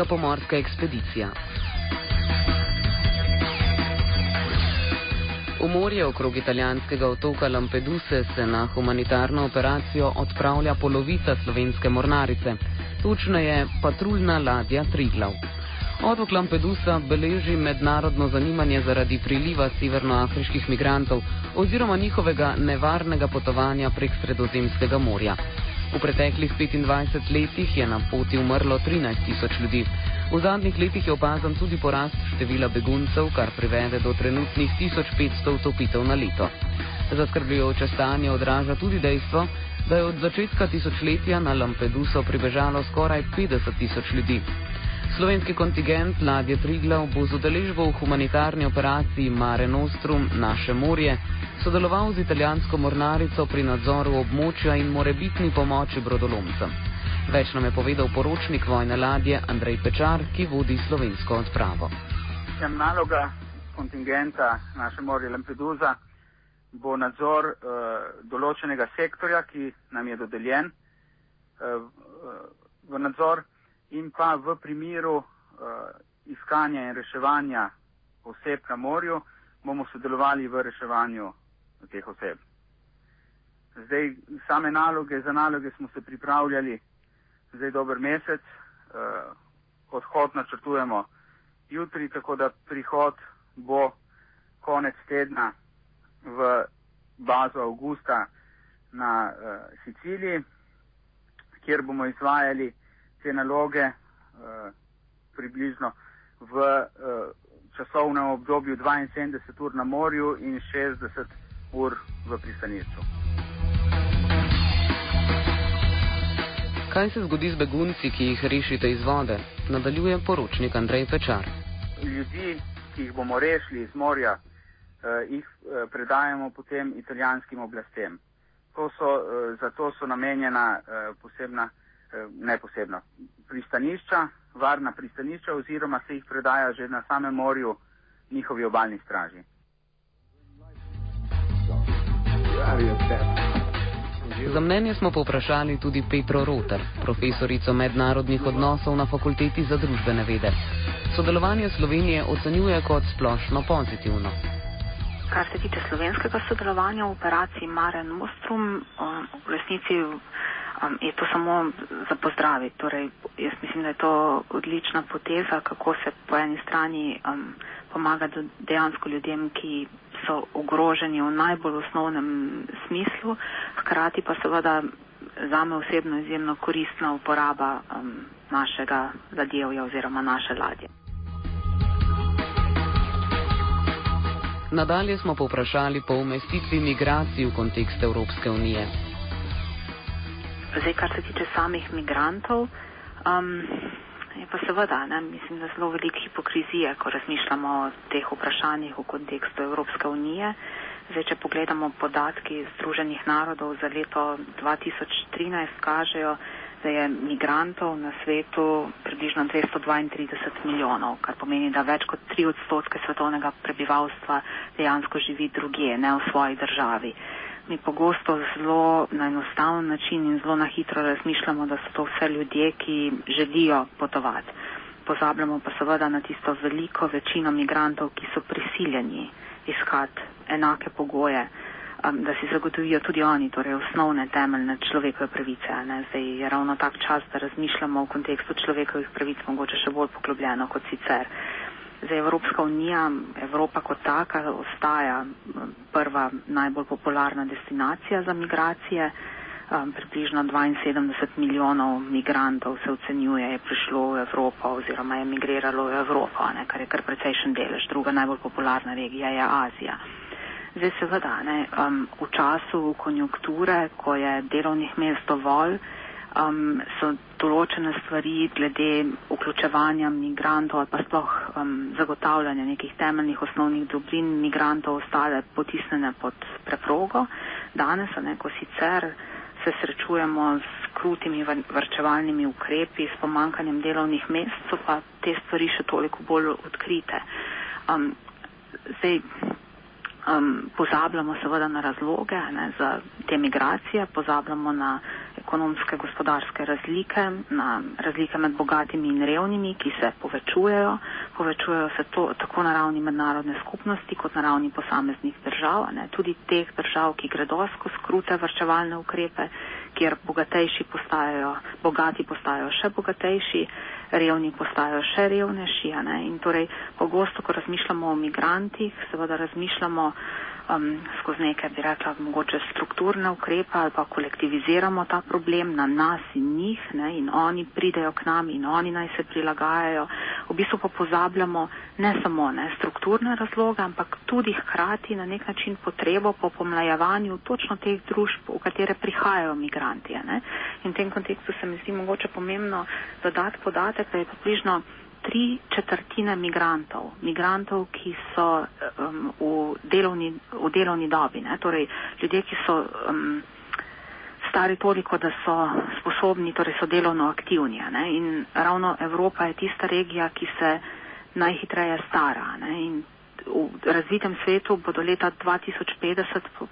slovenska pomorska ekspedicija. V morje okrog italijanskega otoka Lampeduse se na humanitarno operacijo odpravlja polovica slovenske mornarice, točneje patruljna ladja Triglav. Otok Lampedusa beleži mednarodno zanimanje zaradi priliva severnoafriških migrantov oziroma njihovega nevarnega potovanja prek Sredozemskega morja. V preteklih 25 letih je na poti umrlo 13 tisoč ljudi. V zadnjih letih je opazan tudi porast števila beguncev, kar privede do trenutnih 1500 utopitev na leto. Zaskrbljujoče stanje odraža tudi dejstvo, da je od začetka tisočletja na Lampeduso pribežalo skoraj 50 tisoč ljudi. Slovenski kontingent ladje Triglav bo z udeležbo v humanitarni operaciji Mare Nostrum naše morje sodeloval z italijansko mornarico pri nadzoru območja in morebitni pomoči brodolomcem. Več nam je povedal poročnik vojne ladje Andrej Pečar, ki vodi slovensko odpravo. Ja, naloga kontingenta naše morje Lampedusa bo nadzor uh, določenega sektorja, ki nam je dodeljen uh, v nadzor in pa v primeru uh, iskanja in reševanja oseb na morju bomo sodelovali v reševanju teh oseb. Zdaj, same naloge, za naloge smo se pripravljali zdaj dober mesec, uh, odhod načrtujemo jutri, tako da prihod bo konec tedna v bazo avgusta na uh, Siciliji, kjer bomo izvajali te naloge uh, približno v uh, časovnem obdobju 72 ur na morju in 60 ur v pristanišču. Kaj se zgodi z begunci, ki jih rešite iz vode? Nadaljuje poročnik Andrej Pečar. Ljudi, ki jih bomo rešili iz morja, eh, jih eh, predajamo potem italijanskim oblastem. To so, eh, zato so namenjena eh, posebna Eh, ne posebno. Pristanišča, varna pristanišča oziroma se jih predaja že na samem morju njihovi obaljni straži. Za mnenje smo povprašali tudi Petro Roter, profesorico mednarodnih odnosov na Fakulteti za družbene vede. Sodelovanje Slovenije ocenjuje kot splošno pozitivno. Kar se tiče slovenskega sodelovanja v operaciji Mare Nostrum, v resnici um, je to samo za pozdraviti. Torej, jaz mislim, da je to odlična poteza, kako se po eni strani um, pomaga dejansko ljudem, ki so ogroženi v najbolj osnovnem smislu, hkrati pa seveda zame osebno izjemno koristna uporaba um, našega ladjevja oziroma naše ladje. Nadalje smo povprašali po umestitvi migracij v kontekst Evropske unije. Zdaj, kar se tiče samih migrantov, um, je pa seveda, ne, mislim, da zelo veliko hipokrizije, ko razmišljamo o teh vprašanjih v kontekstu Evropske unije. Zdaj, če pogledamo podatki Združenih narodov za leto 2013, kažejo, da je migrantov na svetu približno 232 milijonov, kar pomeni, da več kot 3 odstotke svetovnega prebivalstva dejansko živi druge, ne v svoji državi mi pogosto zelo na enostaven način in zelo na hitro razmišljamo, da so to vse ljudje, ki želijo potovati. Pozabljamo pa seveda na tisto veliko večino migrantov, ki so prisiljeni iskati enake pogoje, um, da si zagotovijo tudi oni, torej osnovne temeljne človekove pravice. Ne? Zdaj je ravno tak čas, da razmišljamo v kontekstu človekovih pravic mogoče še bolj poglobljeno kot sicer. Zdaj Evropska unija, Evropa kot taka ostaja prva najbolj popularna destinacija za migracije. Približno 72 milijonov migrantov se ocenjuje je prišlo v Evropo oziroma je migriralo v Evropo, ne, kar je kar precejšen delež. Druga najbolj popularna regija je Azija. Zdaj seveda, ne, um, v času konjunkture, ko je delovnih mest dovolj, um, so določene stvari glede vključevanja migrantov ali pa sploh um, zagotavljanja nekih temeljnih osnovnih dobrin migrantov ostale potisnjene pod preprogo. Danes, a neko sicer, se srečujemo s krutimi vrčevalnimi ukrepi, s pomankanjem delovnih mest, so pa te stvari še toliko bolj odkrite. Um, zdaj, Um, pozabljamo seveda na razloge ne, za te migracije, pozabljamo na ekonomske, gospodarske razlike, na razlike med bogatimi in revnimi, ki se povečujejo. Povečujejo se to tako na ravni mednarodne skupnosti, kot na ravni posameznih držav, ne, tudi teh držav, ki gredo skozi krute vrčevalne ukrepe, kjer bogatejši postajajo, bogati postajajo še bogatejši, revni postajajo še revnejši. In torej, pogosto, ko razmišljamo o migrantih, seveda razmišljamo um, skozi neke, bi rekla, mogoče strukturne ukrepe ali pa kolektiviziramo ta problem na nas in njih ne, in oni pridejo k nam in oni naj se prilagajajo. V bistvu pa pozabljamo ne samo ne, strukturne razloge, ampak tudi hkrati na nek način potrebo po pomlajevanju točno teh družb, v katere prihajajo migranti. Ne. In v tem kontekstu se mi zdi mogoče pomembno dodati podatek, da je približno tri četrtine migrantov, migrantov, ki so um, v, delovni, v delovni dobi, ne? torej ljudje, ki so um, stari toliko, da so sposobni, torej so delovno aktivni. Ne? In ravno Evropa je tista regija, ki se najhitreje stara. Ne? In v razvitem svetu bo do leta 2050 po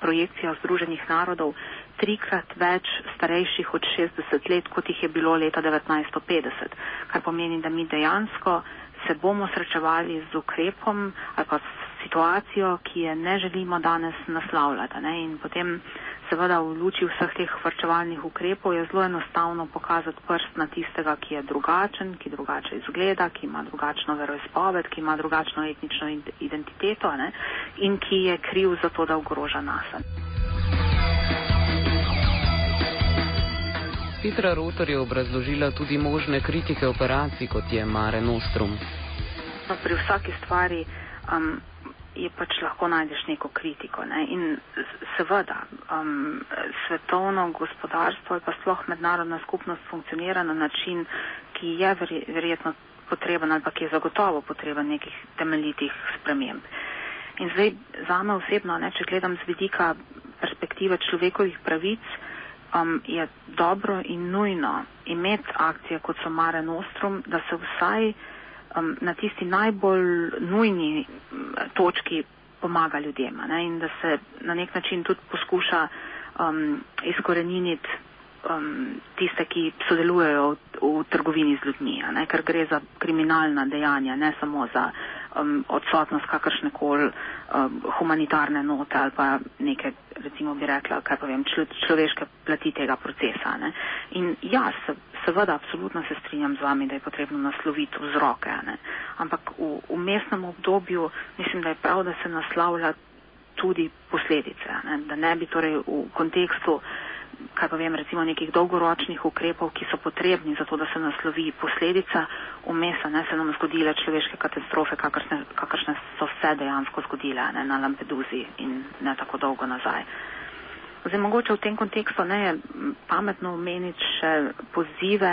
projekcijah Združenih narodov trikrat več starejših od 60 let, kot jih je bilo leta 1950, kar pomeni, da mi dejansko se bomo srečevali z ukrepom ali pa s situacijo, ki je ne želimo danes naslavljati. Ne? In potem seveda v luči vseh teh vrčevalnih ukrepov je zelo enostavno pokazati prst na tistega, ki je drugačen, ki drugače izgleda, ki ima drugačno veroizpoved, ki ima drugačno etnično identiteto ne? in ki je kriv za to, da ogroža nas. Petra Rotor je obrazložila tudi možne kritike operacij, kot je Mare Nostrum. No, pri vsaki stvari um, je pač lahko najdeš neko kritiko. Ne? In seveda, um, svetovno gospodarstvo ali pa sploh mednarodna skupnost funkcionira na način, ki je verjetno potreben ali pa ki je zagotovo potreben nekih temeljitih sprememb. In zdaj zame osebno, ne, če gledam z vidika perspektive človekovih pravic, um, je dobro in nujno imeti akcije, kot so Mare Nostrum, da se vsaj um, na tisti najbolj nujni točki pomaga ljudem ne? in da se na nek način tudi poskuša um, izkoreniniti um, tiste, ki sodelujejo v, v trgovini z ljudmi, ker gre za kriminalna dejanja, ne samo za um, odsotnost kakršne koli um, humanitarne note ali pa neke, recimo bi rekla, kaj pa vem, člo, človeške plati tega procesa. Ne. In ja, se, seveda, absolutno se strinjam z vami, da je potrebno nasloviti vzroke, ne. ampak v, v mestnem obdobju mislim, da je prav, da se naslavlja tudi posledice, ne. da ne bi torej v kontekstu kaj pa vem, recimo nekih dolgoročnih ukrepov, ki so potrebni za to, da se naslovi posledica umesa, ne se nam zgodile človeške katastrofe, kakršne, kakršne so se dejansko zgodile ne, na Lampeduzi in ne tako dolgo nazaj. Zdaj, mogoče v tem kontekstu ne je pametno omeniti še pozive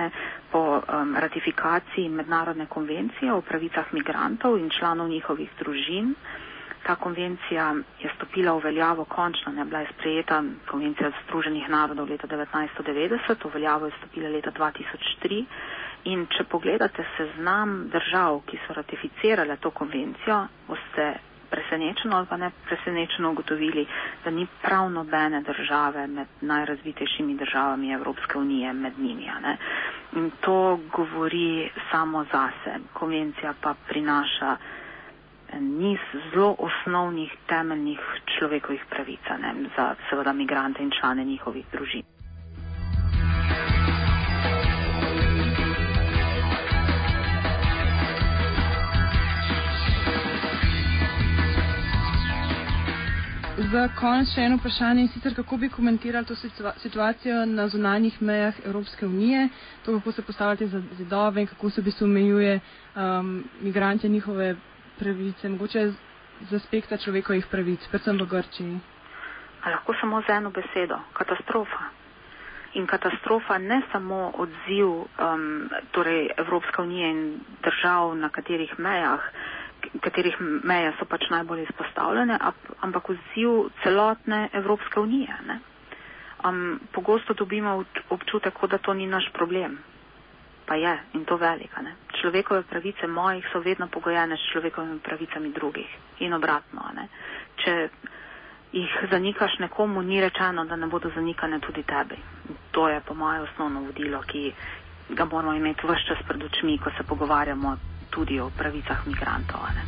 po um, ratifikaciji mednarodne konvencije o pravicah migrantov in članov njihovih družin. Ta konvencija je stopila v veljavo končno, ne bila je sprejeta konvencija Združenih narodov leta 1990, v veljavo je stopila leta 2003 in če pogledate seznam držav, ki so ratificirale to konvencijo, boste presenečeno ali pa ne presenečeno ugotovili, da ni prav nobene države med najrazvitejšimi državami Evropske unije med njimi. In to govori samo zase. Konvencija pa prinaša niz zelo osnovnih temeljnih človekovih pravic za seveda migrante in člane njihovih družin. Za konec še eno vprašanje in sicer kako bi komentirali to situacijo na zunanjih mejah Evropske unije, to kako se postavljate za zidove in kako se v bistvu omejuje um, migrante njihove pravice, mogoče z aspekta človekovih pravic, predvsem v Grčiji? A lahko samo z eno besedo, katastrofa. In katastrofa ne samo odziv um, torej Evropske unije in držav, na katerih mejah, katerih meje so pač najbolj izpostavljene, ampak odziv celotne Evropske unije. Ne? Um, pogosto dobimo občutek, kot da to ni naš problem. Pa je in to velika. Ne? Človekove pravice mojih so vedno pogojene s človekovimi pravicami drugih in obratno. Ne? Če jih zanikaš nekomu, ni rečeno, da ne bodo zanikane tudi tebi. To je po moje osnovno vodilo, ki ga moramo imeti vse čas pred očmi, ko se pogovarjamo tudi o pravicah migrantov. Ne.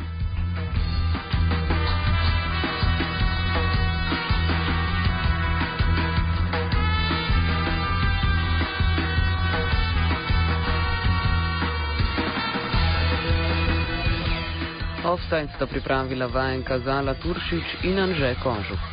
Offside sta pripravila vajenka Zala Turšič in Anže Kožuh.